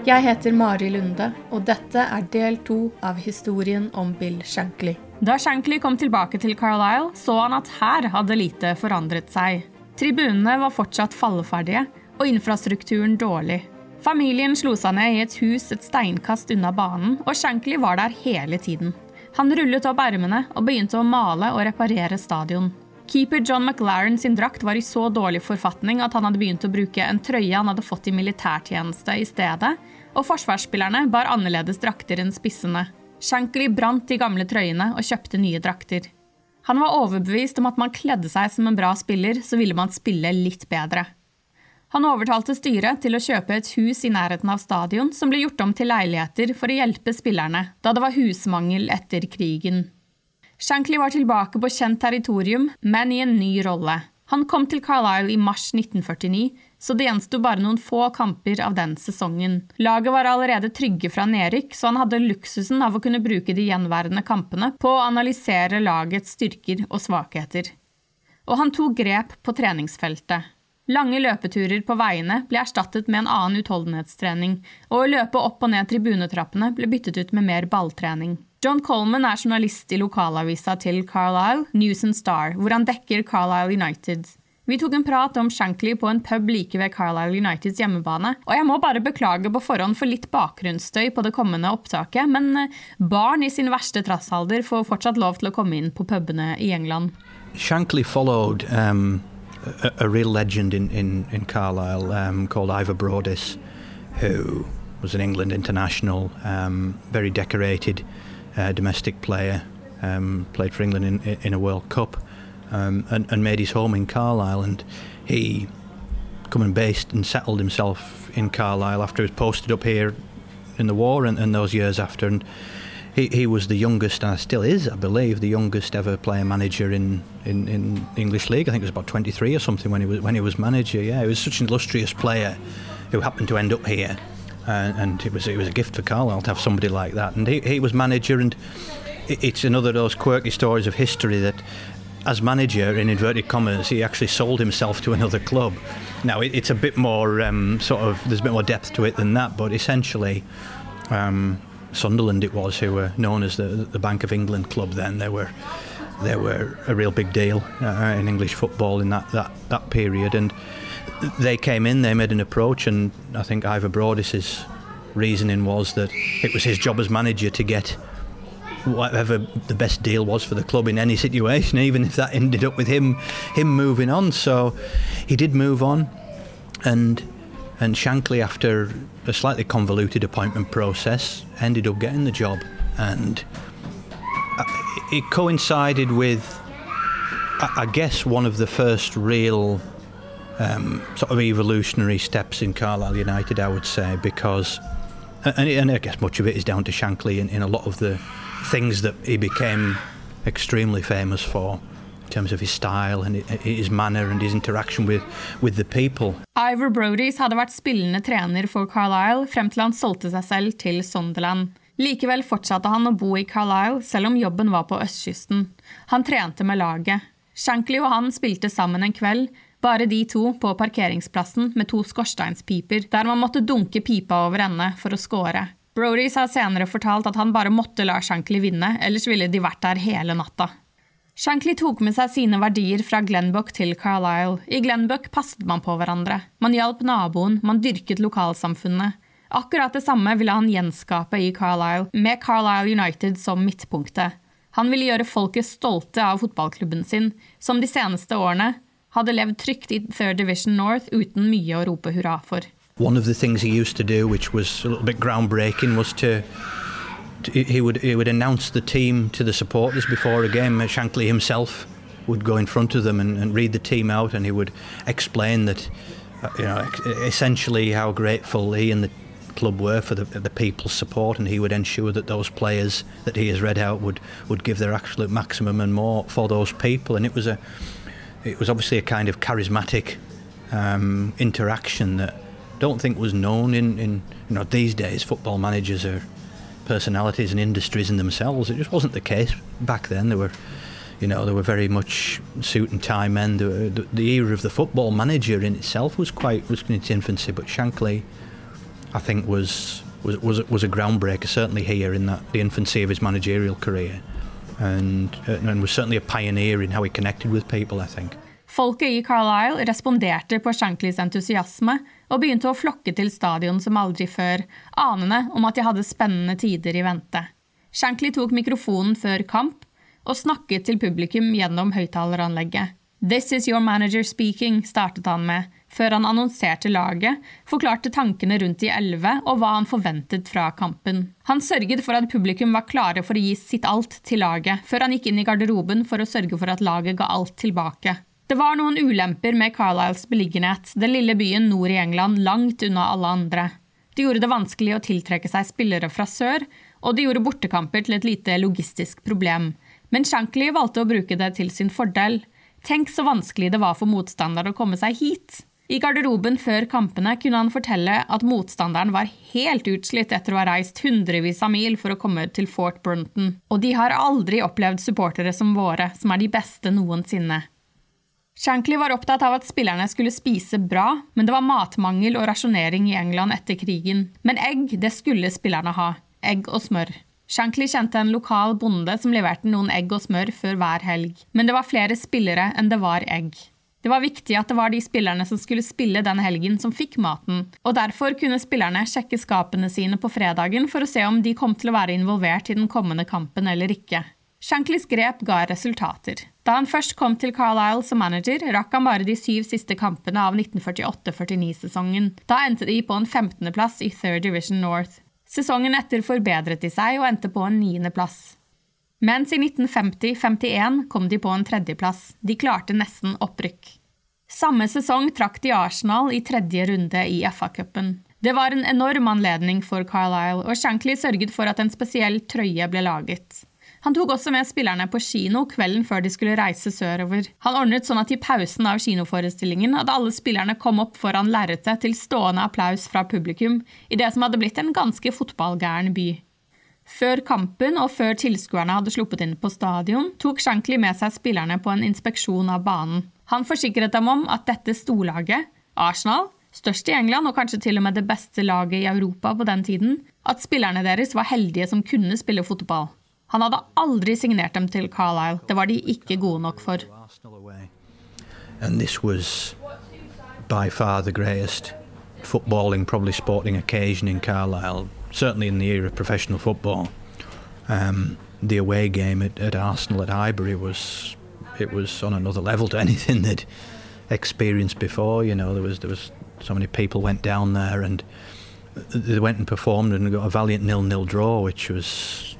Jeg heter Mari Lunde, og dette er del to av historien om Bill Shankly. Da Shankly kom tilbake til Carlisle, så han at her hadde lite forandret seg. Tribunene var fortsatt falleferdige, og infrastrukturen dårlig. Familien slo seg ned i et hus et steinkast unna banen, og Shankly var der hele tiden. Han rullet opp ermene og begynte å male og reparere stadion. Keeper John McLaren sin drakt var i så dårlig forfatning at han hadde begynt å bruke en trøye han hadde fått i militærtjeneste i stedet, og forsvarsspillerne bar annerledes drakter enn spissene. Shankly brant de gamle trøyene og kjøpte nye drakter. Han var overbevist om at man kledde seg som en bra spiller, så ville man spille litt bedre. Han overtalte styret til å kjøpe et hus i nærheten av stadion, som ble gjort om til leiligheter for å hjelpe spillerne, da det var husmangel etter krigen. Shankly var tilbake på kjent territorium, men i en ny rolle. Han kom til Carlisle i mars 1949, så det gjensto bare noen få kamper av den sesongen. Laget var allerede trygge fra nedrykk, så han hadde luksusen av å kunne bruke de gjenværende kampene på å analysere lagets styrker og svakheter. Og han tok grep på treningsfeltet. Lange løpeturer på veiene ble erstattet med en annen utholdenhetstrening, og å løpe opp og ned tribunetrappene ble byttet ut med mer balltrening. John Coleman er journalist i lokalavisa til Carlisle, News and Star, hvor han dekker Carlisle United. Vi tok en prat om Shankly på en pub like ved Carlisle Uniteds hjemmebane, og jeg må bare beklage på forhånd for litt bakgrunnsstøy på det kommende opptaket, men eh, barn i sin verste trassalder får fortsatt lov til å komme inn på pubene i England. Shankly followed um, a, a real legend in, in, in Carlisle um, called Ivor Brodis, who was an England international, um, very decorated uh, domestic player, um, played for England in, in a World Cup, um, and, and made his home in Carlisle. And he come and based and settled himself in Carlisle after he was posted up here in the war and, and those years after. And he, he was the youngest, and still is, I believe, the youngest ever player manager in, in, in English league. I think it was about 23 or something when he was when he was manager. Yeah, he was such an illustrious player who happened to end up here, and, and it was it was a gift for Carlisle to have somebody like that. And he, he was manager, and it, it's another of those quirky stories of history that. As manager, in inverted commas, he actually sold himself to another club. Now it, it's a bit more um, sort of there's a bit more depth to it than that, but essentially, um, Sunderland it was who were known as the the Bank of England club. Then they were they were a real big deal uh, in English football in that, that that period, and they came in. They made an approach, and I think Ivor Broadis's reasoning was that it was his job as manager to get whatever the best deal was for the club in any situation, even if that ended up with him him moving on. So he did move on, and and Shankly, after a slightly convoluted appointment process, ended up getting the job, and uh, it coincided with, I guess, one of the first real um, sort of evolutionary steps in Carlisle United, I would say, because, and, and I guess much of it is down to Shankly in, in a lot of the things that he became extremely famous for in terms of his style and his manner and his interaction with, with the people. Ivor Brodies hadde vært spillende trener for Carlisle frem til han solgte seg selv til Sunderland. Likevel fortsatte han å bo i Carlisle selv om jobben var på østkysten. Han trente med laget. Shankly og han spilte sammen en kveld, bare de to på parkeringsplassen med to skorsteinspiper, der man måtte dunke pipa over ende for å score. Brody sa senere fortalt at han bare måtte la Shankly vinne, ellers ville de vært der hele natta. Shankly tok med seg sine verdier fra Glenbuck til Carlisle. I Glenbuck passet man på hverandre. Man hjalp naboen, man dyrket lokalsamfunnet. Akkurat det samme ville han gjenskape i Carlisle, med Carlisle United som midtpunktet. Han ville gjøre folket stolte av fotballklubben sin, som de seneste årene hadde levd trygt i Third Division North uten mye å rope hurra for. One of the things he used to do, which was a little bit groundbreaking, was to, he would he would announce the team to the supporters before a game. Shankly himself would go in front of them and, and read the team out, and he would explain that, uh, you know, essentially how grateful he and the club were for the, the people's support, and he would ensure that those players that he has read out would would give their absolute maximum and more for those people. And it was a it was obviously a kind of charismatic um, interaction that I don't think was known in, in you know these days. Football managers are personalities and industries in themselves. It just wasn't the case back then. There were, you know, there were very much suit and tie men. Were, the, the, era of the football manager in itself was quite was in its infancy. But Shankly, I think, was was was was a groundbreaker. Certainly here in that the infancy of his managerial career. And, and was certainly a pioneer in how he connected with people, I think. Folket i Carlisle responderte på Shanklys entusiasme og begynte å flokke til stadion som aldri før, anende om at de hadde spennende tider i vente. Shankly tok mikrofonen før kamp og snakket til publikum gjennom høyttaleranlegget. This is your manager speaking, startet han med, før han annonserte laget, forklarte tankene rundt de elleve og hva han forventet fra kampen. Han sørget for at publikum var klare for å gi sitt alt til laget, før han gikk inn i garderoben for å sørge for at laget ga alt tilbake. Det var noen ulemper med Carlisles beliggenhet, den lille byen nord i England, langt unna alle andre. Det gjorde det vanskelig å tiltrekke seg spillere fra sør, og det gjorde bortekamper til et lite logistisk problem. Men Shankly valgte å bruke det til sin fordel. Tenk så vanskelig det var for motstandere å komme seg hit. I garderoben før kampene kunne han fortelle at motstanderen var helt utslitt etter å ha reist hundrevis av mil for å komme til Fort Brunton, og de har aldri opplevd supportere som våre, som er de beste noensinne. Shankly var opptatt av at spillerne skulle spise bra, men det var matmangel og rasjonering i England etter krigen. Men egg, det skulle spillerne ha. Egg og smør. Shankly kjente en lokal bonde som leverte noen egg og smør før hver helg, men det var flere spillere enn det var egg. Det var viktig at det var de spillerne som skulle spille den helgen, som fikk maten, og derfor kunne spillerne sjekke skapene sine på fredagen for å se om de kom til å være involvert i den kommende kampen eller ikke. Shankleys grep ga resultater. Da han først kom til Carlisle som manager, rakk han bare de syv siste kampene av 1948-49-sesongen. Da endte de på en 15.-plass i Third Division North. Sesongen etter forbedret de seg og endte på en niendeplass. Mens i 1950-51 kom de på en tredjeplass. De klarte nesten opprykk. Samme sesong trakk de Arsenal i tredje runde i FA-cupen. Det var en enorm anledning for Carlisle, og Shankly sørget for at en spesiell trøye ble laget. Han tok også med spillerne på kino kvelden før de skulle reise sørover. Han ordnet sånn at i pausen av kinoforestillingen hadde alle spillerne kom opp foran lerretet til stående applaus fra publikum i det som hadde blitt en ganske fotballgæren by. Før kampen og før tilskuerne hadde sluppet inn på stadion, tok Shankly med seg spillerne på en inspeksjon av banen. Han forsikret dem om at dette storlaget, Arsenal, størst i England og kanskje til og med det beste laget i Europa på den tiden, at spillerne deres var heldige som kunne spille fotball. Han hadde aldri signert dem til Carlisle. Det var de ikke gode nok for. And this was by far the greatest footballing, probably sporting occasion in Carlisle certainly in the era of professional football, um, the away game at, at, Arsenal at Highbury was it was on another level to anything they'd experienced before. You know, there was there was so many people went down there, and they went and performed and got a valiant nil-nil draw, which was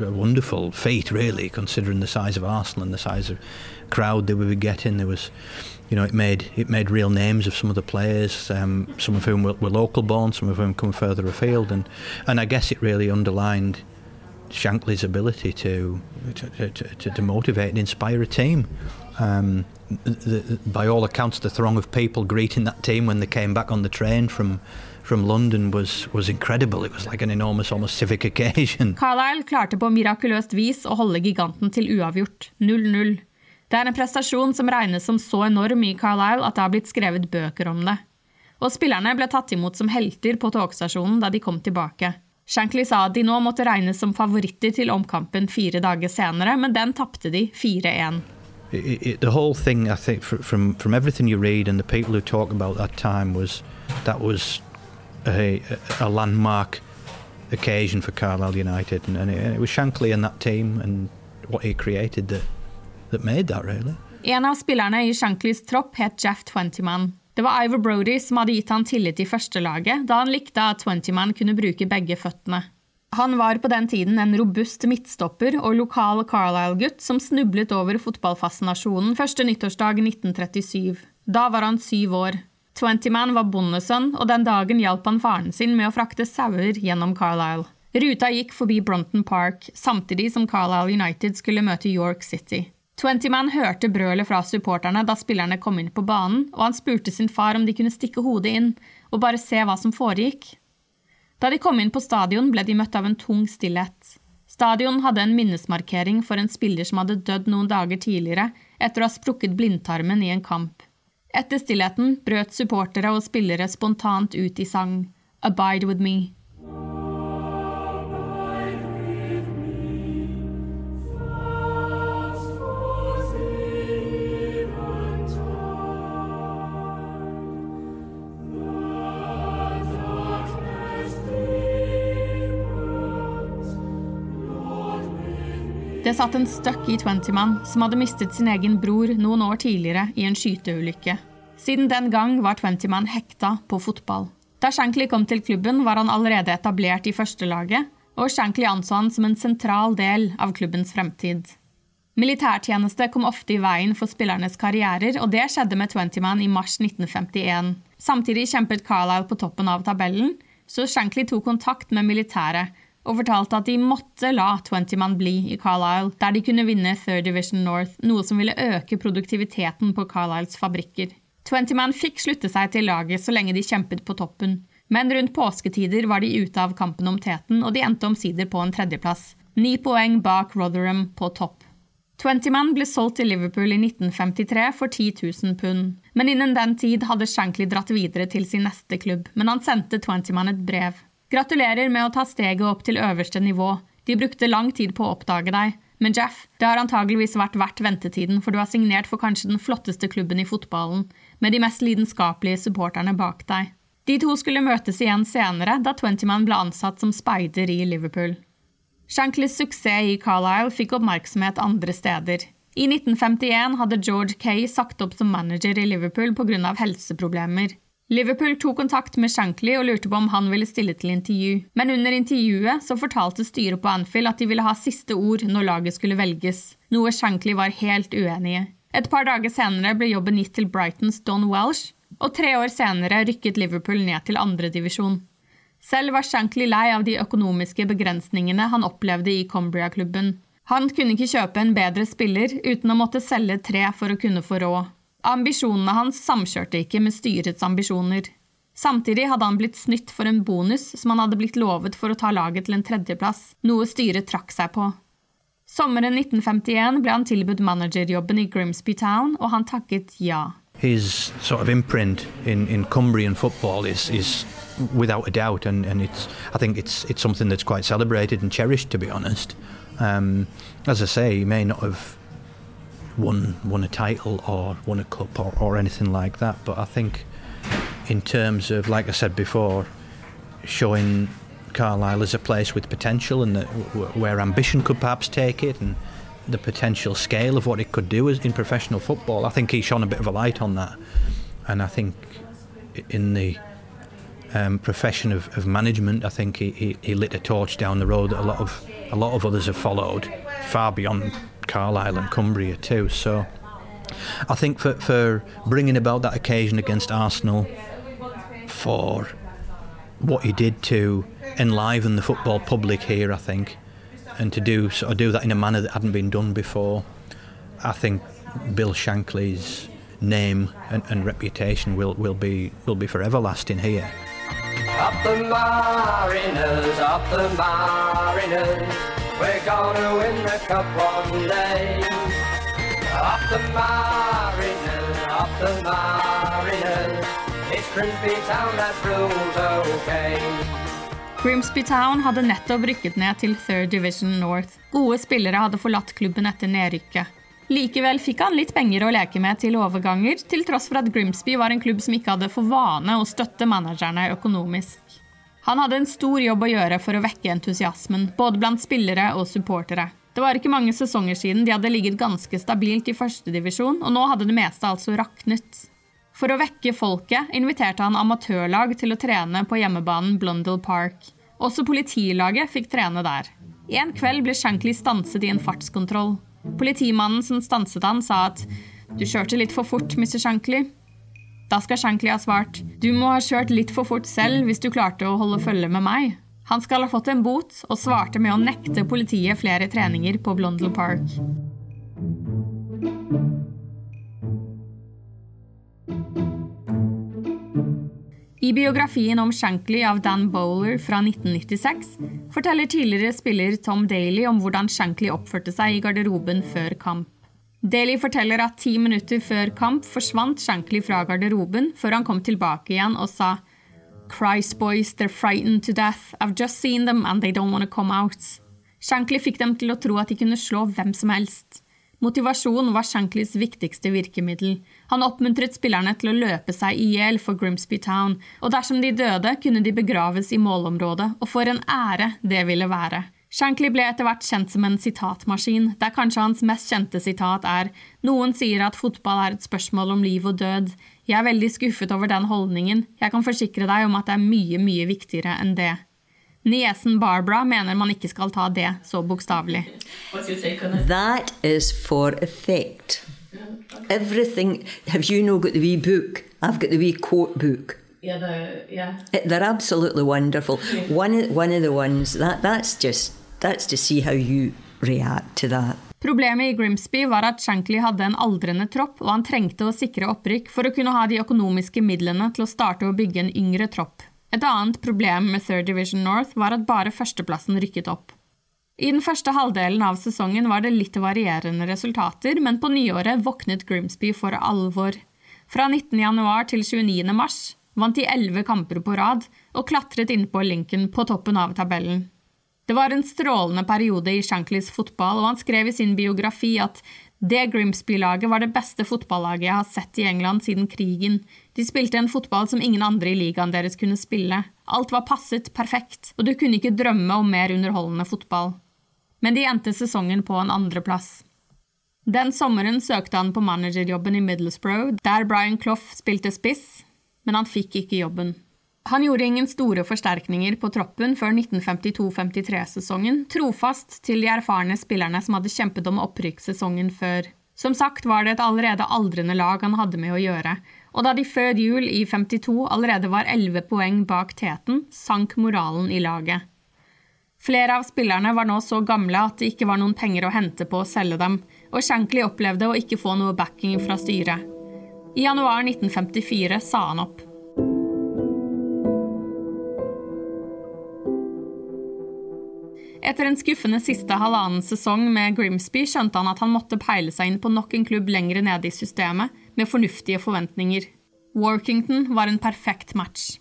a wonderful feat, really, considering the size of Arsenal and the size of crowd they were getting. There was, you know, it made it made real names of some of the players, um, some of whom were, were, local born, some of whom come further afield, and and I guess it really underlined Shankly's ability to to, to, to motivate and inspire a team. Um, the, by all accounts, the throng of people greeting that team when they came back on the train from from London was, was incredible. It was like an enormous, almost civic occasion. Carlisle klarte på mirakuløst vis å holde giganten til uavgjort, 0-0. Det er en prestasjon som regnes som så enorm i Carlisle at det har blitt skrevet bøker om det. Og spillerne ble tatt imot som helter på togstasjonen da de kom tilbake. Shankly sa at de nå måtte regnes som favoritter til omkampen fire dager senere, men den tapte de 4-1. The whole thing, I think, from from everything you read and the people who talk about that time was that was a, a landmark occasion for Carlisle United, and, and, it, and, it, was Shankly and that team and what he created that, that made that, really. En av spillerne i Shanklys tropp het Jeff Twentyman. Det var Ivor Brody som hadde gitt han tillit i førstelaget, da han likte at Twentyman kunne bruke begge føttene. Han var på den tiden en robust midtstopper og lokal Carlisle-gutt som snublet over fotballfascinasjonen første nyttårsdag 1937. Da var han syv år. Twentyman var bondesønn, og den dagen hjalp han faren sin med å frakte sauer gjennom Carlisle. Ruta gikk forbi Bronton Park, samtidig som Carlisle United skulle møte York City. Twentyman hørte brølet fra supporterne da spillerne kom inn på banen, og han spurte sin far om de kunne stikke hodet inn og bare se hva som foregikk. Da de kom inn på stadion, ble de møtt av en tung stillhet. Stadion hadde en minnesmarkering for en spiller som hadde dødd noen dager tidligere etter å ha sprukket blindtarmen i en kamp. Etter stillheten brøt supportere og spillere spontant ut i sang Abide with me. Det satt en støkk i Twentyman, som hadde mistet sin egen bror noen år tidligere i en skyteulykke. Siden den gang var Twentyman hekta på fotball. Da Shankly kom til klubben, var han allerede etablert i førstelaget, og Shankly anså han som en sentral del av klubbens fremtid. Militærtjeneste kom ofte i veien for spillernes karrierer, og det skjedde med Twentyman i mars 1951. Samtidig kjempet Carlisle på toppen av tabellen, så Shankly tok kontakt med militæret og fortalte at de måtte la Twentyman bli i Carlisle, der de kunne vinne Third Division North, noe som ville øke produktiviteten på Carlisles fabrikker. Twentyman fikk slutte seg til laget så lenge de kjempet på toppen, men rundt påsketider var de ute av kampen om teten, og de endte omsider på en tredjeplass. Ni poeng bak Rotherham på topp. Twentyman ble solgt til Liverpool i 1953 for 10 000 pund, men innen den tid hadde Shankly dratt videre til sin neste klubb, men han sendte Twentyman et brev. Gratulerer med å ta steget opp til øverste nivå. De brukte lang tid på å oppdage deg. Men Jeff, det har antageligvis vært verdt ventetiden, for du har signert for kanskje den flotteste klubben i fotballen, med de mest lidenskapelige supporterne bak deg. De to skulle møtes igjen senere, da Twentyman ble ansatt som speider i Liverpool. Shankleys suksess i Carlisle fikk oppmerksomhet andre steder. I 1951 hadde George Kay sagt opp som manager i Liverpool pga. helseproblemer. Liverpool tok kontakt med Shankly og lurte på om han ville stille til intervju, men under intervjuet så fortalte styret på Anfield at de ville ha siste ord når laget skulle velges, noe Shankly var helt uenig i. Et par dager senere ble jobben gitt til Brightons Don Welsh, og tre år senere rykket Liverpool ned til andredivisjon. Selv var Shankly lei av de økonomiske begrensningene han opplevde i Combria-klubben. Han kunne ikke kjøpe en bedre spiller uten å måtte selge tre for å kunne få råd. Ambisjonene hans samkjørte ikke med styrets ambisjoner. Samtidig hadde han blitt snytt for en bonus som han hadde blitt lovet for å ta laget til en tredjeplass, noe styret trakk seg på. Sommeren 1951 ble han tilbudt managerjobben i Grimsby Town, og han takket ja. His sort of imprint in, in Cumbrian football is, is without a doubt, and, and it's, I think it's, it's something that's quite celebrated and cherished, to be honest. Um, as I say, he may not have won won a title or won a cup or, or anything like that. But I think, in terms of, like I said before, showing Carlisle as a place with potential and where ambition could perhaps take it, and the potential scale of what it could do in professional football, I think he shone a bit of a light on that. And I think in the um, profession of, of management. I think he, he, he lit a torch down the road that a lot of a lot of others have followed, far beyond Carlisle and Cumbria too. So I think for, for bringing about that occasion against Arsenal, for what he did to enliven the football public here, I think, and to do sort of do that in a manner that hadn't been done before, I think Bill Shankly's name and, and reputation will, will be will be forever lasting here. Up the Mariners, up the Mariners, we're gonna win the cup one day. Up the Mariners, up the Mariners, it's Grimsby Town that rules okay. Grimsby Town hadde nettopp rykket ned til Third Division North. Gode spillere hadde forlatt klubben etter nedrykket. Likevel fikk han litt penger å leke med til overganger, til tross for at Grimsby var en klubb som ikke hadde for vane å støtte managerne økonomisk. Han hadde en stor jobb å gjøre for å vekke entusiasmen, både blant spillere og supportere. Det var ikke mange sesonger siden de hadde ligget ganske stabilt i førstedivisjon, og nå hadde det meste altså raknet. For å vekke folket inviterte han amatørlag til å trene på hjemmebanen Blundell Park. Også politilaget fikk trene der. En kveld ble Shankly stanset i en fartskontroll. Politimannen som stanset han, sa at du kjørte litt for fort, Mr. Shankly. Da skal Shankly ha svart du må ha kjørt litt for fort selv hvis du klarte å holde følge med meg. Han skal ha fått en bot, og svarte med å nekte politiet flere treninger på Blondel Park. I biografien om Shankly av Dan Bowler fra 1996 forteller tidligere spiller Tom Daly om hvordan Shankly oppførte seg i garderoben før kamp. Daly forteller at ti minutter før kamp forsvant Shankly fra garderoben før han kom tilbake igjen og sa Christ boys, they're frightened to death. I've just seen them and they don't want to come out. Shankly fikk dem til å tro at de kunne slå hvem som helst. Motivasjon var Shanklys viktigste virkemiddel. Han oppmuntret spillerne til å løpe seg i hjel for Grimsby Town, og dersom de døde, kunne de begraves i målområdet, og for en ære det ville være. Shankly ble etter hvert kjent som en sitatmaskin, der kanskje hans mest kjente sitat er Noen sier at fotball er et spørsmål om liv og død. Jeg er veldig skuffet over den holdningen. Jeg kan forsikre deg om at det er mye, mye viktigere enn det. Niesen Barbara mener man ikke skal ta det så bokstavelig. That is for effect. Everything. Have you not got the wee book? I've got the wee quote book. Yeah, the, yeah. They're absolutely wonderful. One of, one of the ones that that's just that's to see how you react to that. Problemet i Grimsby var at Shankly hadde en aldrende tropp, og han trengte å sikre opprykk for å kunne ha de økonomiske midlene til å starte å bygge en yngre tropp. Et annet problem med Third Division North var at bare førsteplassen rykket opp. I den første halvdelen av sesongen var det litt varierende resultater, men på nyåret våknet Grimsby for alvor. Fra 19. januar til 29. mars vant de elleve kamper på rad og klatret innpå Lincoln på toppen av tabellen. Det var en strålende periode i Shankleys fotball, og han skrev i sin biografi at det Grimsby-laget var det beste fotballaget jeg har sett i England siden krigen. De spilte en fotball som ingen andre i ligaen deres kunne spille. Alt var passet perfekt, og du kunne ikke drømme om mer underholdende fotball. Men de endte sesongen på en andreplass. Den sommeren søkte han på managerjobben i Middlesbrough, der Brian Clough spilte spiss, men han fikk ikke jobben. Han gjorde ingen store forsterkninger på troppen før 1952-53-sesongen, trofast til de erfarne spillerne som hadde kjempet om opprykk sesongen før. Som sagt var det et allerede aldrende lag han hadde med å gjøre, og da de før jul i 52 allerede var 11 poeng bak teten, sank moralen i laget. Flere av spillerne var nå så gamle at det ikke var noen penger å hente på å selge dem, og Shankly opplevde å ikke få noe backing fra styret. I januar 1954 sa han opp. Etter en skuffende siste halvannen sesong med Grimsby skjønte han at han måtte peile seg inn på nok en klubb lengre nede i systemet, med fornuftige forventninger. Workington var en perfekt match.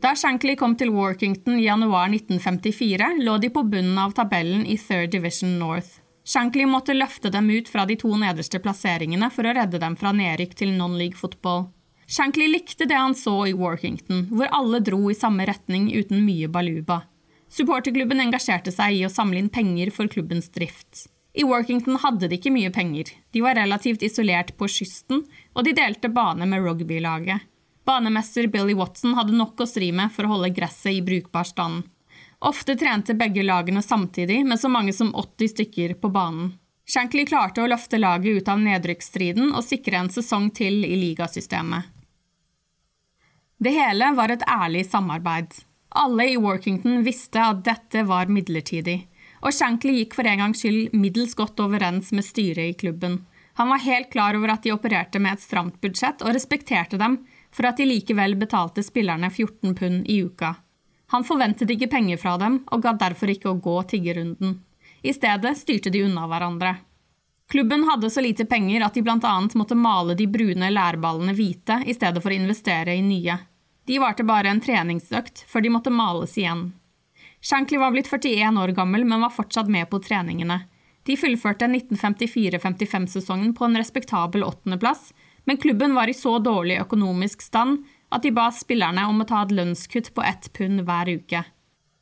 Da Shankly kom til Workington i januar 1954, lå de på bunnen av tabellen i Third Division North. Shankly måtte løfte dem ut fra de to nederste plasseringene for å redde dem fra nedrykk til non-league football. Shankly likte det han så i Workington, hvor alle dro i samme retning uten mye baluba. Supporterklubben engasjerte seg i å samle inn penger for klubbens drift. I Workington hadde de ikke mye penger, de var relativt isolert på kysten, og de delte bane med rugbylaget. Banemester Billy Watson hadde nok å stri med for å holde gresset i brukbar stand. Ofte trente begge lagene samtidig, med så mange som 80 stykker på banen. Shankly klarte å løfte laget ut av nedrykksstriden og sikre en sesong til i ligasystemet. Det hele var et ærlig samarbeid. Alle i Workington visste at dette var midlertidig, og Shankly gikk for en gangs skyld middels godt overens med styret i klubben. Han var helt klar over at de opererte med et stramt budsjett, og respekterte dem for at de likevel betalte spillerne 14 pund i uka. Han forventet ikke penger fra dem, og ga derfor ikke å gå tiggerunden. I stedet styrte de unna hverandre. Klubben hadde så lite penger at de bl.a. måtte male de brune lærballene hvite i stedet for å investere i nye. De varte bare en treningsøkt før de måtte males igjen. Shankly var blitt 41 år gammel, men var fortsatt med på treningene. De fullførte 1954-55-sesongen på en respektabel åttendeplass, men klubben var i så dårlig økonomisk stand at de ba spillerne om å ta et lønnskutt på ett pund hver uke.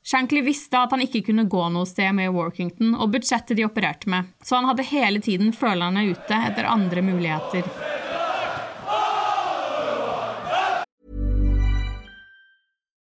Shankly visste at han ikke kunne gå noe sted med Workington og budsjettet de opererte med, så han hadde hele tiden følerne ute etter andre muligheter.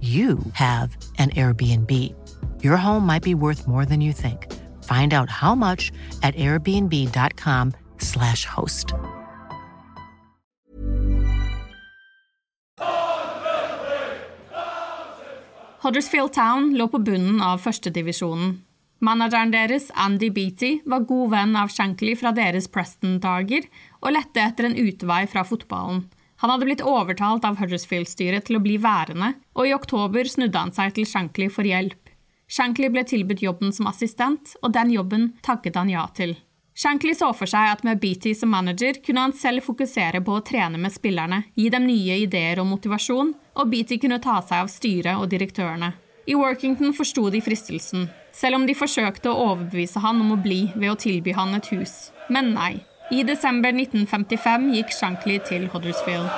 you have an Airbnb. Your home might be worth more than you think. Find out how much at airbnb.com/slash host. Huddersfield Town lå på bunnen av førstedivisjonen. Manageren deres, Andy Beatty, var god venn av Shankly fra deres Preston-dager og lette etter en utvei fra fotballen. Han hadde blitt overtalt av Huddersfield-styret til å bli værende, og i oktober snudde han seg til Shankly for hjelp. Shankly ble tilbudt jobben som assistent, og den jobben takket han ja til. Shankly så for seg at med Beatty som manager kunne han selv fokusere på å trene med spillerne, gi dem nye ideer og motivasjon, og Beatty kunne ta seg av styret og direktørene. I Workington forsto de fristelsen, selv om de forsøkte å overbevise han om å bli ved å tilby han et hus. Men nei. I desember 1955 gikk Shankly til Huddersfield.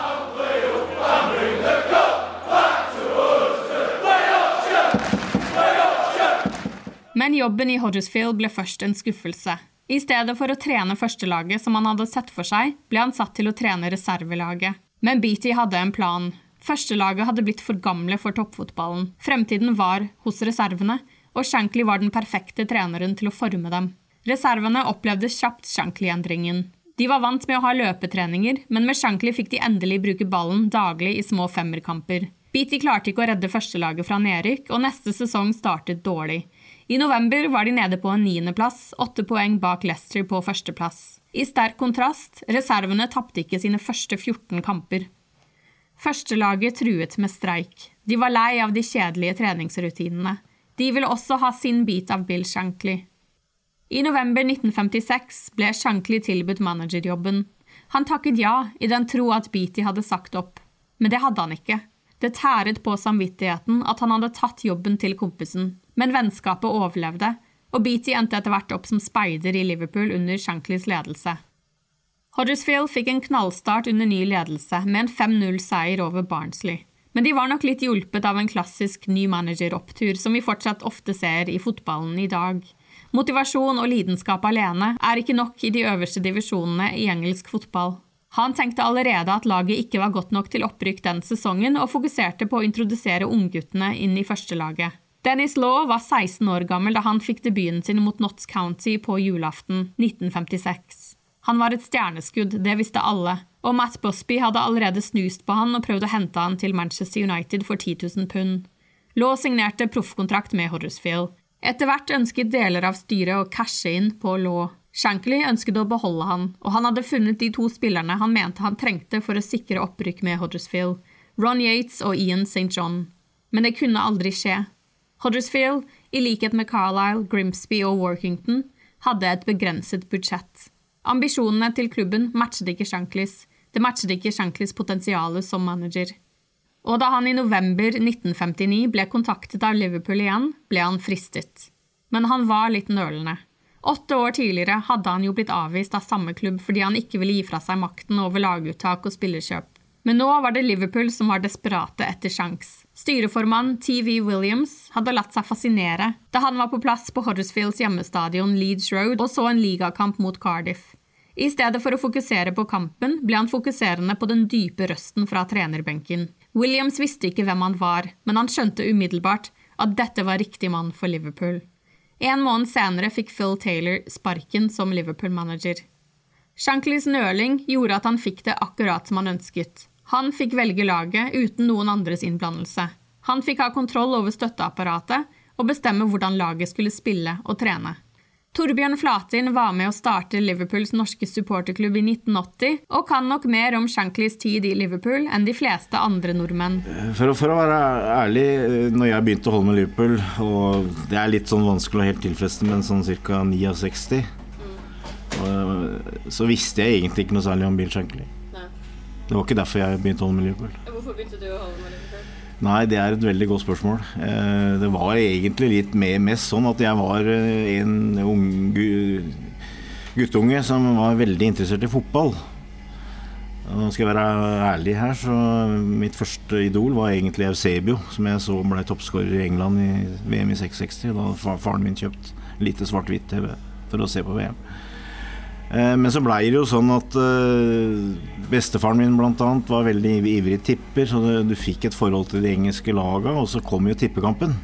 Men jobben i Huddersfield ble først en skuffelse. I stedet for å trene førstelaget som han hadde sett for seg, ble han satt til å trene reservelaget. Men Beatty hadde en plan. Førstelaget hadde blitt for gamle for toppfotballen. Fremtiden var hos reservene, og Shankly var den perfekte treneren til å forme dem. Reservene opplevde kjapt Shankly-endringen. De var vant med å ha løpetreninger, men med Shankly fikk de endelig bruke ballen daglig i små femmerkamper. Beatty klarte ikke å redde førstelaget fra nedrykk, og neste sesong startet dårlig. I november var de nede på en niendeplass, åtte poeng bak Leicester på førsteplass. I sterk kontrast, reservene tapte ikke sine første 14 kamper. Førstelaget truet med streik. De var lei av de kjedelige treningsrutinene. De ville også ha sin bit av Bill Shankly. I november 1956 ble Shankly tilbudt managerjobben. Han takket ja, i den tro at Beatty hadde sagt opp. Men det hadde han ikke. Det tæret på samvittigheten at han hadde tatt jobben til kompisen, men vennskapet overlevde, og Beatty endte etter hvert opp som speider i Liverpool under Shanklys ledelse. Huddersfield fikk en knallstart under ny ledelse, med en 5-0-seier over Barnsley. Men de var nok litt hjulpet av en klassisk ny manager-opptur, som vi fortsatt ofte ser i fotballen i dag. Motivasjon og lidenskap alene er ikke nok i de øverste divisjonene i engelsk fotball. Han tenkte allerede at laget ikke var godt nok til opprykk den sesongen, og fokuserte på å introdusere ungguttene inn i førstelaget. Dennis Law var 16 år gammel da han fikk debuten sin mot Notts County på julaften 1956. Han var et stjerneskudd, det visste alle, og Matt Busby hadde allerede snust på han og prøvd å hente han til Manchester United for 10 000 pund. Law signerte proffkontrakt med Huddersfield. Etter hvert ønsket deler av styret å cashe inn på Law. Shankly ønsket å beholde han, og han hadde funnet de to spillerne han mente han trengte for å sikre opprykk med Huddersfield, Ron Yates og Ian St. John. Men det kunne aldri skje. Huddersfield, i likhet med Carlisle, Grimsby og Workington, hadde et begrenset budsjett. Ambisjonene til klubben matchet ikke Shanklys. Det matchet ikke Shanklys potensial som manager. Og da han i november 1959 ble kontaktet av Liverpool igjen, ble han fristet. Men han var litt nølende. Åtte år tidligere hadde han jo blitt avvist av samme klubb fordi han ikke ville gi fra seg makten over laguttak og spillerkjøp. Men nå var det Liverpool som var desperate etter sjans. Styreformann TV Williams hadde latt seg fascinere da han var på plass på Huddersfields hjemmestadion Leeds Road og så en ligakamp mot Cardiff. I stedet for å fokusere på kampen, ble han fokuserende på den dype røsten fra trenerbenken. Williams visste ikke hvem han var, men han skjønte umiddelbart at dette var riktig mann for Liverpool. En måned senere fikk Phil Taylor sparken som Liverpool-manager. Shankleys nøling gjorde at han fikk det akkurat som han ønsket. Han fikk velge laget uten noen andres innblandelse. Han fikk ha kontroll over støtteapparatet og bestemme hvordan laget skulle spille og trene. Torbjørn Flatin var med å starte Liverpools norske supporterklubb i 1980, og kan nok mer om Shanklys tid i Liverpool enn de fleste andre nordmenn. For å, for å være ærlig, når jeg begynte å holde med Liverpool, og det er litt sånn vanskelig å helt tilfeste, men sånn ca. 69, så visste jeg egentlig ikke noe særlig om Bill Shankly. Det var ikke derfor jeg begynte å holde med Liverpool. Hvorfor begynte du å holde med Liverpool? Nei, det er et veldig godt spørsmål. Eh, det var egentlig litt mest sånn at jeg var eh, en ung guttunge som var veldig interessert i fotball. Nå skal jeg være ærlig her, så mitt første idol var egentlig Eusebio, som jeg så ble toppskårer i England i VM i 66. Da faren min kjøpt lite svart-hvitt-TV for å se på VM. Eh, men så blei det jo sånn at uh, bestefaren min bl.a. var veldig ivrig tipper, så du fikk et forhold til de engelske laga, og så kom jo tippekampen.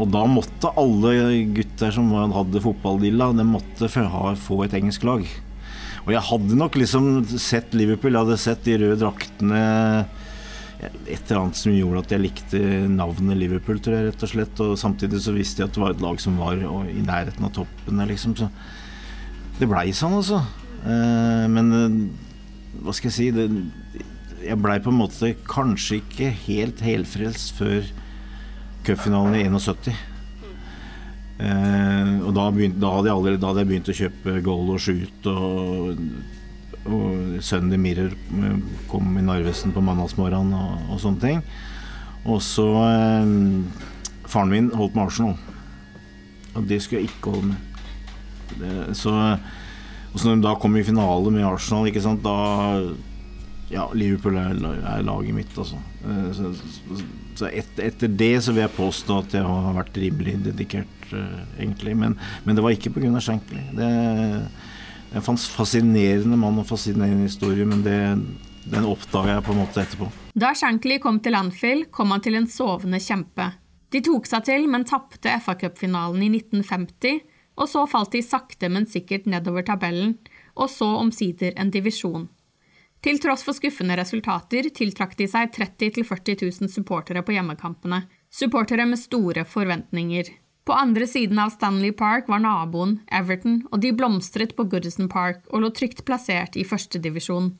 Og da måtte alle gutter som hadde fotballdilla, de måtte få et engelsk lag. Og jeg hadde nok liksom sett Liverpool, jeg hadde sett de røde draktene et eller annet som gjorde at jeg likte navnet Liverpool, tror jeg, rett og slett. Og samtidig så visste jeg at det var et lag som var i nærheten av toppen. Liksom. Så det blei sånn, altså. Eh, men eh, hva skal jeg si det, Jeg blei på en måte kanskje ikke helt helfrelst før cupfinalen i 71. Eh, og da, begynte, da, hadde jeg allerede, da hadde jeg begynt å kjøpe Goal og Shoot og, og Sunday Mirror kom i Narvesen på mandagsmorgenen og, og sånne ting. Og så Faren min holdt med Arsenal, og det skulle jeg ikke holde med. Det, så, og så når de da kom i finale med Arsenal, ikke sant, da Ja, Liverpool er, er laget mitt, altså. Eh, så, så et, etter det så vil jeg påstå at jeg har vært rimelig dedikert, uh, egentlig. Men, men, det var ikke pga. Shankly. Det er en fascinerende mann og fascinerende historie, men det, den oppdaga jeg på en måte etterpå. Da Shankly kom til Anfield, kom han til en sovende kjempe. De tok seg til, men tapte FA-cupfinalen i 1950, og så falt de sakte, men sikkert nedover tabellen, og så omsider en divisjon. Til tross for skuffende resultater tiltrakk de seg 30 000-40 000 supportere på hjemmekampene, supportere med store forventninger. På andre siden av Stanley Park var naboen, Everton, og de blomstret på Goodison Park og lå trygt plassert i førstedivisjon.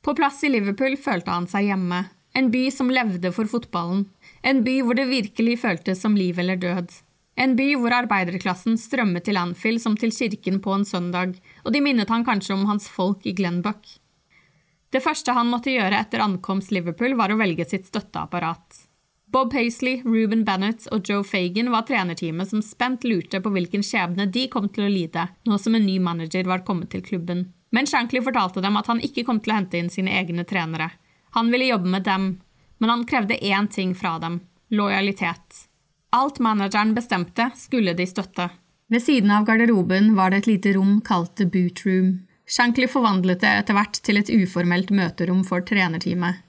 På plass i Liverpool følte han seg hjemme, en by som levde for fotballen, en by hvor det virkelig føltes som liv eller død. En by hvor arbeiderklassen strømmet til Anfield som til kirken på en søndag, og de minnet han kanskje om hans folk i Glenbuck. Det første han måtte gjøre etter ankomst Liverpool, var å velge sitt støtteapparat. Bob Paisley, Ruben Bennett og Joe Fagan var trenerteamet som spent lurte på hvilken skjebne de kom til å lide, nå som en ny manager var kommet til klubben. Men Shankly fortalte dem at han ikke kom til å hente inn sine egne trenere. Han ville jobbe med dem, men han krevde én ting fra dem – lojalitet. Alt manageren bestemte, skulle de støtte. Ved siden av garderoben var det et lite rom kalt The Boot Room. Shankly forvandlet det etter hvert til et uformelt møterom for trenerteamet.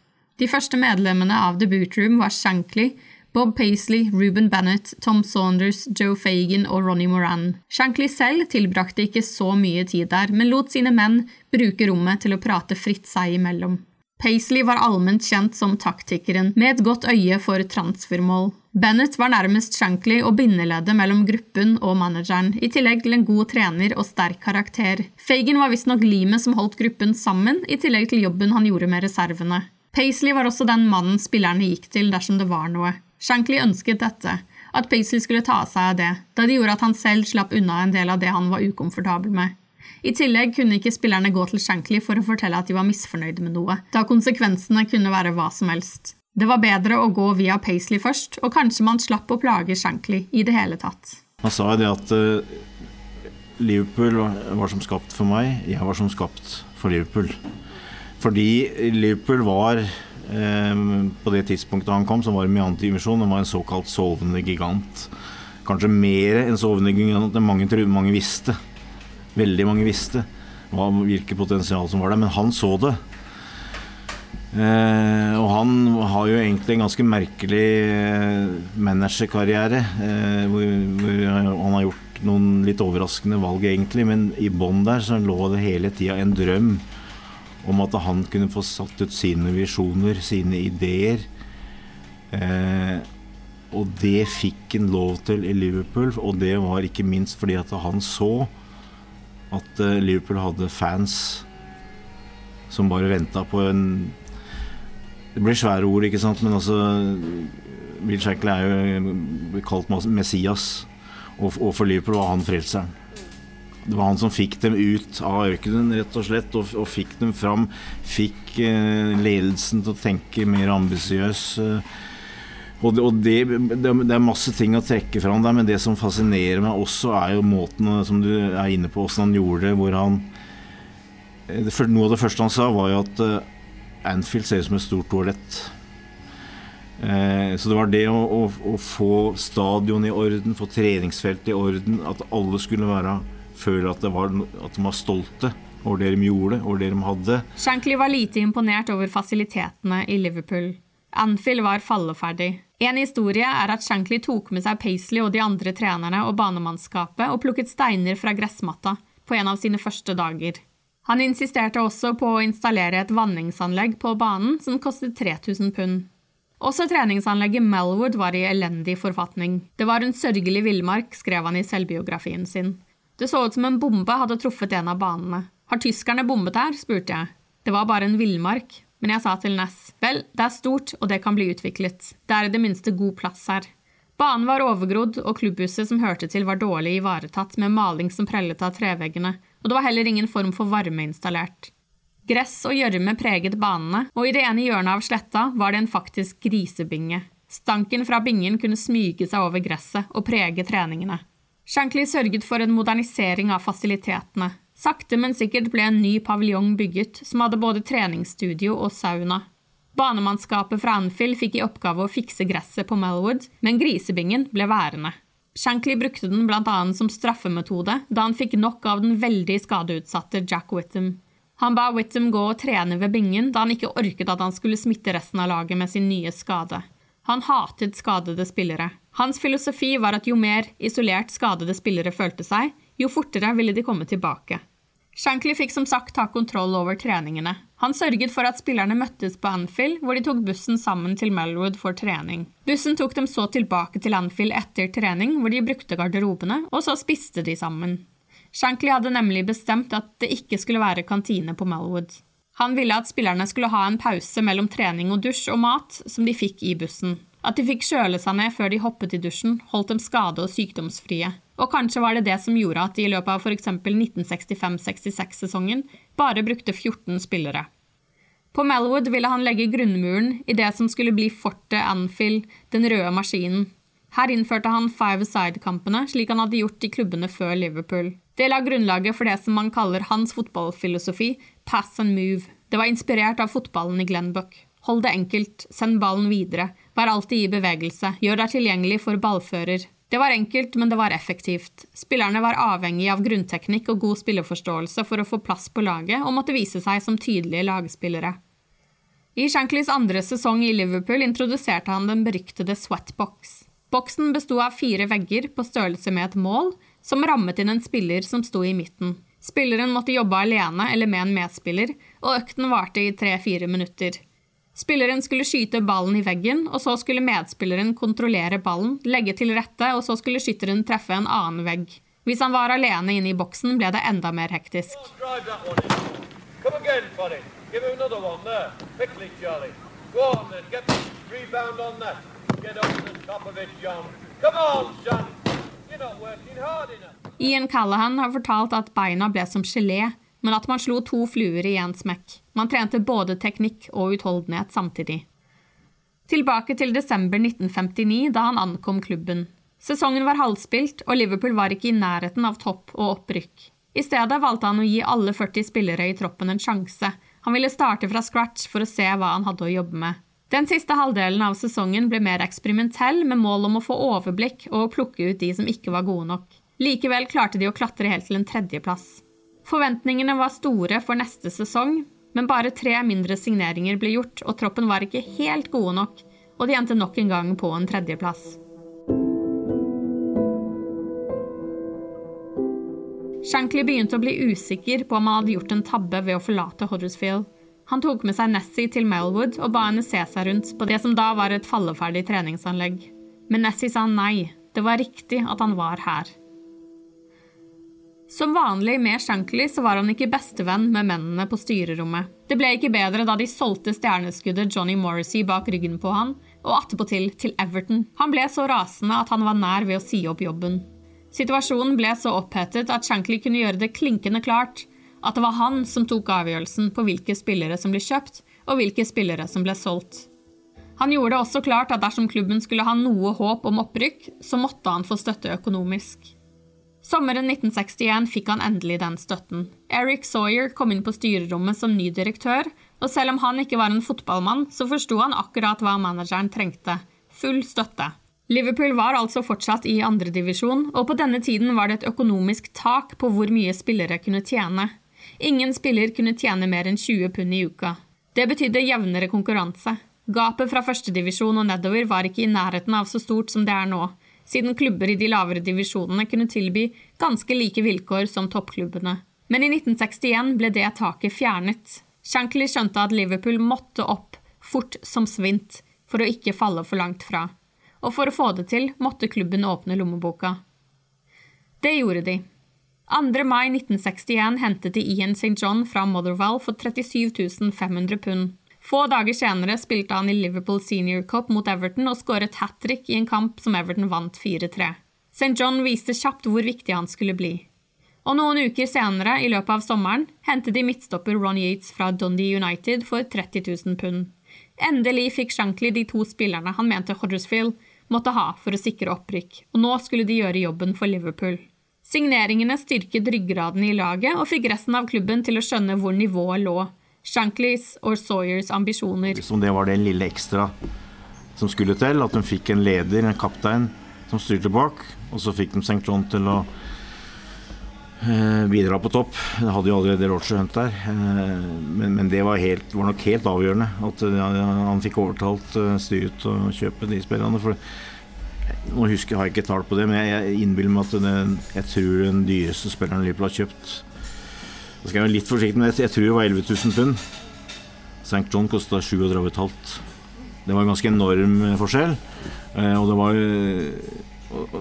De første medlemmene av The Boot Room var Shankly, Bob Paisley, Ruben Bennett, Tom Saunders, Joe Fagan og Ronny Moran. Shankly selv tilbrakte ikke så mye tid der, men lot sine menn bruke rommet til å prate fritt seg imellom. Paisley var allment kjent som taktikeren, med et godt øye for transfermål. Bennett var nærmest Shankly og bindeleddet mellom gruppen og manageren, i tillegg til en god trener og sterk karakter. Fagan var visstnok limet som holdt gruppen sammen, i tillegg til jobben han gjorde med reservene. Paisley var også den mannen spillerne gikk til dersom det var noe. Shankly ønsket dette, at Paisley skulle ta seg av det, da det gjorde at han selv slapp unna en del av det han var ukomfortabel med. I tillegg kunne ikke spillerne gå til Shankly for å fortelle at de var misfornøyde med noe, da konsekvensene kunne være hva som helst. Det var bedre å gå via Paisley først, og kanskje man slapp å plage Shankly i det hele tatt. Han sa jo det at uh, Liverpool var som skapt for meg, jeg var som skapt for Liverpool. Fordi Liverpool var uh, på det tidspunktet han kom, som var antivisjon, han var en såkalt sovende gigant. Kanskje mer enn sovende gigant enn mange, mange visste veldig mange visste hva, hvilket potensial som var der, men han så det. Eh, og han har jo egentlig en ganske merkelig eh, managerkarriere, eh, hvor, hvor, han har gjort noen litt overraskende valg, egentlig, men i bånn der så lå det hele tida en drøm om at han kunne få satt ut sine visjoner, sine ideer. Eh, og det fikk han lov til i Liverpool, og det var ikke minst fordi at han så at eh, Liverpool hadde fans som bare venta på en Det blir svære ord, ikke sant, men altså Will Shankly er jo kalt Messias, og, og for Liverpool var han frelseren. Det var han som fikk dem ut av ørkenen, rett og slett, og, og fikk dem fram. Fikk eh, ledelsen til å tenke mer ambisiøs. Eh, og, det, og det, det, er masse ting å trekke fram der, men det som fascinerer meg også, er jo måten som du er inne på, åssen han gjorde det. Hvor han det, Noe av det første han sa, var jo at uh, Anfield ser ut som et stort toalett. Uh, så det var det å, å, å, få stadion i orden, få treningsfeltet i orden, at alle skulle være føle at, var, at de var stolte over det de gjorde, over det de hadde. Shankly var lite imponert over fasilitetene i Liverpool. Anfield var falleferdig. En historie er at Shankly tok med seg Paisley og de andre trenerne og banemannskapet og plukket steiner fra gressmatta på en av sine første dager. Han insisterte også på å installere et vanningsanlegg på banen som kostet 3000 pund. Også treningsanlegget Melwood var i elendig forfatning. Det var en sørgelig villmark, skrev han i selvbiografien sin. Det så ut som en bombe hadde truffet en av banene. Har tyskerne bombet her? spurte jeg. Det var bare en villmark, men jeg sa til Ness vel, det er stort, og det kan bli utviklet. Det er i det minste god plass her. Banen var overgrodd, og klubbhuset som hørte til var dårlig ivaretatt med maling som prellet av treveggene, og det var heller ingen form for varme installert. Gress og gjørme preget banene, og i det ene hjørnet av sletta var det en faktisk grisebinge. Stanken fra bingen kunne smyge seg over gresset og prege treningene. Shankly sørget for en modernisering av fasilitetene. Sakte, men sikkert ble en ny paviljong bygget, som hadde både treningsstudio og sauna. Banemannskapet fra Anfield fikk i oppgave å fikse gresset på Melwood, men grisebingen ble værende. Shankly brukte den bl.a. som straffemetode da han fikk nok av den veldig skadeutsatte Jack Whittam. Han ba Whittam gå og trene ved bingen da han ikke orket at han skulle smitte resten av laget med sin nye skade. Han hatet skadede spillere. Hans filosofi var at jo mer isolert skadede spillere følte seg, jo fortere ville de komme tilbake. Shankly fikk som sagt ta kontroll over treningene. Han sørget for at spillerne møttes på Anfield, hvor de tok bussen sammen til Melwood for trening. Bussen tok dem så tilbake til Anfield etter trening, hvor de brukte garderobene, og så spiste de sammen. Shankly hadde nemlig bestemt at det ikke skulle være kantine på Melwood. Han ville at spillerne skulle ha en pause mellom trening og dusj og mat, som de fikk i bussen. At de fikk kjøle seg ned før de hoppet i dusjen, holdt dem skade- og sykdomsfrie. Og kanskje var det det som gjorde at de i løpet av f.eks. 1965-66-sesongen bare brukte 14 spillere. På Melwood ville han legge grunnmuren i det som skulle bli fortet Anfield, den røde maskinen. Her innførte han five side-kampene, slik han hadde gjort i klubbene før Liverpool. Det la grunnlaget for det som man kaller hans fotballfilosofi, pass and move. Det var inspirert av fotballen i Glenbuck. Hold det enkelt, send ballen videre, vær alltid i bevegelse, gjør deg tilgjengelig for ballfører. Det var enkelt, men det var effektivt. Spillerne var avhengig av grunnteknikk og god spilleforståelse for å få plass på laget og måtte vise seg som tydelige lagspillere. I Shanklys andre sesong i Liverpool introduserte han den beryktede sweatbox. Boksen besto av fire vegger på størrelse med et mål, som rammet inn en spiller som sto i midten. Spilleren måtte jobbe alene eller med en medspiller, og økten varte i tre-fire minutter. Spilleren skulle skyte ballen i veggen, og så skulle medspilleren kontrollere ballen, legge til rette, og så skulle skytteren treffe en annen vegg. Hvis han var alene inne i boksen, ble det enda mer hektisk. Ian Callahan har fortalt at beina ble som gelé, men at man slo to fluer i én smekk. Man trente både teknikk og utholdenhet samtidig. Tilbake til desember 1959, da han ankom klubben. Sesongen var halvspilt, og Liverpool var ikke i nærheten av topp og opprykk. I stedet valgte han å gi alle 40 spillere i troppen en sjanse. Han ville starte fra scratch for å se hva han hadde å jobbe med. Den siste halvdelen av sesongen ble mer eksperimentell, med mål om å få overblikk og å plukke ut de som ikke var gode nok. Likevel klarte de å klatre helt til en tredjeplass. Forventningene var store for neste sesong, men bare tre mindre signeringer ble gjort, og troppen var ikke helt gode nok, og de endte nok en gang på en tredjeplass. Shankly begynte å bli usikker på om han hadde gjort en tabbe ved å forlate Huddersfield. Han tok med seg Nessie til Melwood og ba henne se seg rundt på det som da var et falleferdig treningsanlegg. Men Nessie sa nei, det var riktig at han var her. Som vanlig med Shankly så var han ikke bestevenn med mennene på styrerommet. Det ble ikke bedre da de solgte stjerneskuddet Johnny Morrissey bak ryggen på han, og attpåtil til Everton. Han ble så rasende at han var nær ved å si opp jobben. Situasjonen ble så opphetet at Shankly kunne gjøre det klinkende klart at det var han som tok avgjørelsen på hvilke spillere som ble kjøpt, og hvilke spillere som ble solgt. Han gjorde det også klart at dersom klubben skulle ha noe håp om opprykk, så måtte han få støtte økonomisk. Sommeren 1961 fikk han endelig den støtten. Eric Sawyer kom inn på styrerommet som ny direktør, og selv om han ikke var en fotballmann, så forsto han akkurat hva manageren trengte – full støtte. Liverpool var altså fortsatt i andredivisjon, og på denne tiden var det et økonomisk tak på hvor mye spillere kunne tjene. Ingen spiller kunne tjene mer enn 20 pund i uka. Det betydde jevnere konkurranse. Gapet fra førstedivisjon og nedover var ikke i nærheten av så stort som det er nå siden klubber i de lavere divisjonene kunne tilby ganske like vilkår som toppklubbene. Men i 1961 ble det taket fjernet. Shankly skjønte at Liverpool måtte opp, fort som svint, for å ikke falle for langt fra. Og for å få det til måtte klubben åpne lommeboka. Det gjorde de. 2. mai 1961 hentet de Ian St. John fra Motherwell for 37 500 pund. Få dager senere spilte han i Liverpool Senior Cup mot Everton og skåret hat trick i en kamp som Everton vant 4-3. St. John viste kjapt hvor viktig han skulle bli. Og noen uker senere, i løpet av sommeren, hentet de midtstopper Ron Yates fra Dundee United for 30 000 pund. Endelig fikk Shankly de to spillerne han mente Huddersfield måtte ha for å sikre opprykk, og nå skulle de gjøre jobben for Liverpool. Signeringene styrket ryggraden i laget og fikk resten av klubben til å skjønne hvor nivået lå. Shanklys og Sawyers ambisjoner. Som det var det lille ekstra som skulle til, at de fikk en leder, en kaptein, som styrte bak. Og så fikk de St. John til å eh, bidra på topp. Det hadde jo allerede Roger Hunt der. Eh, men, men, det var, helt, var, nok helt avgjørende at ja, han fikk overtalt eh, styret til å kjøpe de spillerne. For nå husker, har jeg ikke tall på det, men jeg, jeg innbiller meg at det, jeg tror den dyreste spilleren Liverpool har kjøpt Da skal jeg være litt forsiktig, men jeg, tror det var 11 000 pund. St. John kosta 37,5. Det var en ganske enorm eh, forskjell. Eh, og det var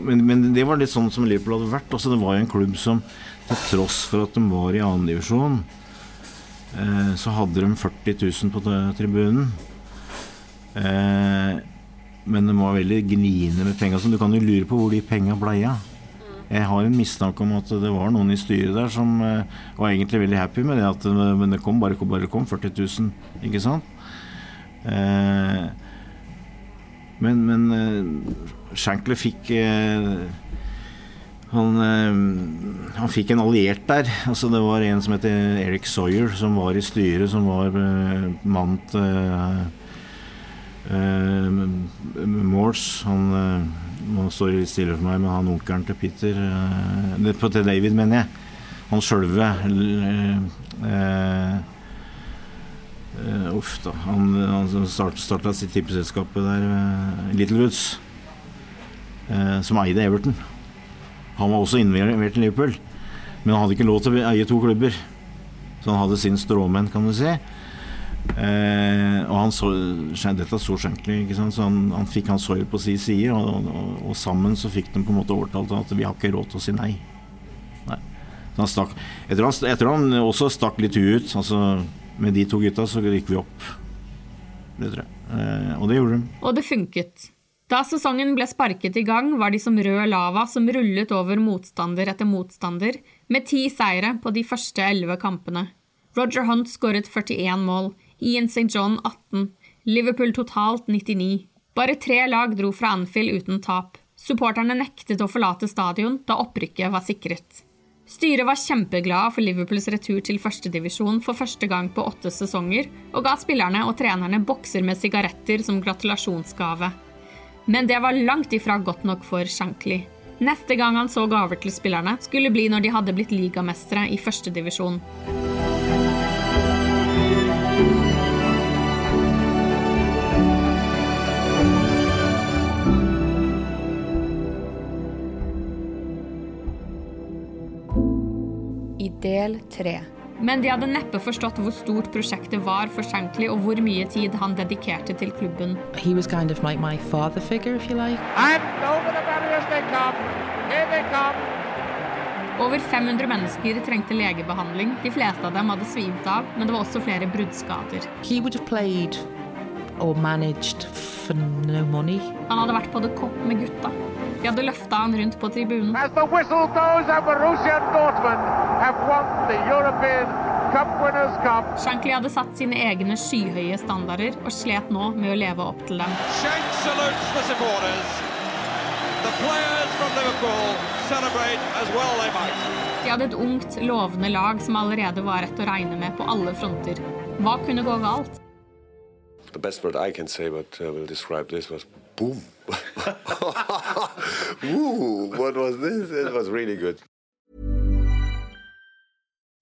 men, men, det var litt sånn som Liverpool hadde vært. Altså, det var en klubb som til tross for at de var i annendivisjon, eh, så hadde de 40 000 på tribunen. Eh, men de var veldig gniende med penga. Du kan jo lure på hvor de penga blei av. Jeg har en mistanke om at det var noen i styret der som uh, var egentlig veldig happy med det. At, men det kom bare, bare kom 40 000, ikke sant? Eh, men men uh, Shankler fikk han, han, fikk en alliert der. Altså, det var en som heter Eric Sawyer, som var i styret, som var mannen til eh, Morse han Nå står det litt stille for meg, men han onkelen til Peter uh, På til David, mener jeg. Han sjølve Uff, da. Han, han starta sitt tippeselskapet der, Littlewoods, som eide Everton. Han var også involvert i Liverpool, men han hadde ikke lov til å eie to klubber. Så han hadde sin stråmenn, kan du si. Eh, og han så, Dette så Shankly, så han, han, fikk hans sorg på sin side. Og, og, og, sammen så fikk de på en måte overtalt at vi har ikke råd til å si nei. nei. Han stakk, tror han, tror han, også stakk litt huet ut. Altså, med de to gutta så gikk vi opp. Det tror jeg. Eh, og det gjorde de. Og det funket. Da sesongen ble sparket i gang, var de som rød lava som rullet over motstander etter motstander, med ti seire på de første elleve kampene. Roger Hunt skåret 41 mål, Ian St. John 18, Liverpool totalt 99. Bare tre lag dro fra Anfield uten tap. Supporterne nektet å forlate stadion da opprykket var sikret. Styret var kjempeglade for Liverpools retur til førstedivisjon for første gang på åtte sesonger, og ga spillerne og trenerne bokser med sigaretter som gratulasjonsgave. Men det var langt ifra godt nok for Shankly. Neste gang han så gaver til spillerne, skulle bli når de hadde blitt ligamestere i førstedivisjon. Del tre. Men de hadde neppe forstått hvor stort prosjektet var for Shankly, og hvor mye tid han dedikerte til klubben. He was kind of like my father figure, if you like. Over 500 mennesker trengte legebehandling. De fleste av dem hadde svimt av, men det var også flere bruddskader. He would have played or for no money. Han hadde vært på The Cop med gutta. De hadde løfta han rundt på tribunen. As the whistle goes at Borussia Dortmund have won the European Cup Winners' Cup. Shankly hadde satt sine egne skyhøye standarder og slet nå med å leve opp til dem. Shank salutes the supporters. The players from Liverpool celebrate as well they might. De hadde et ungt, lovende lag som allerede var rett å regne med på alle fronter. Hva kunne gå galt? The best word I can say, but uh, will describe this was boom. Ooh, what was this? It was really good.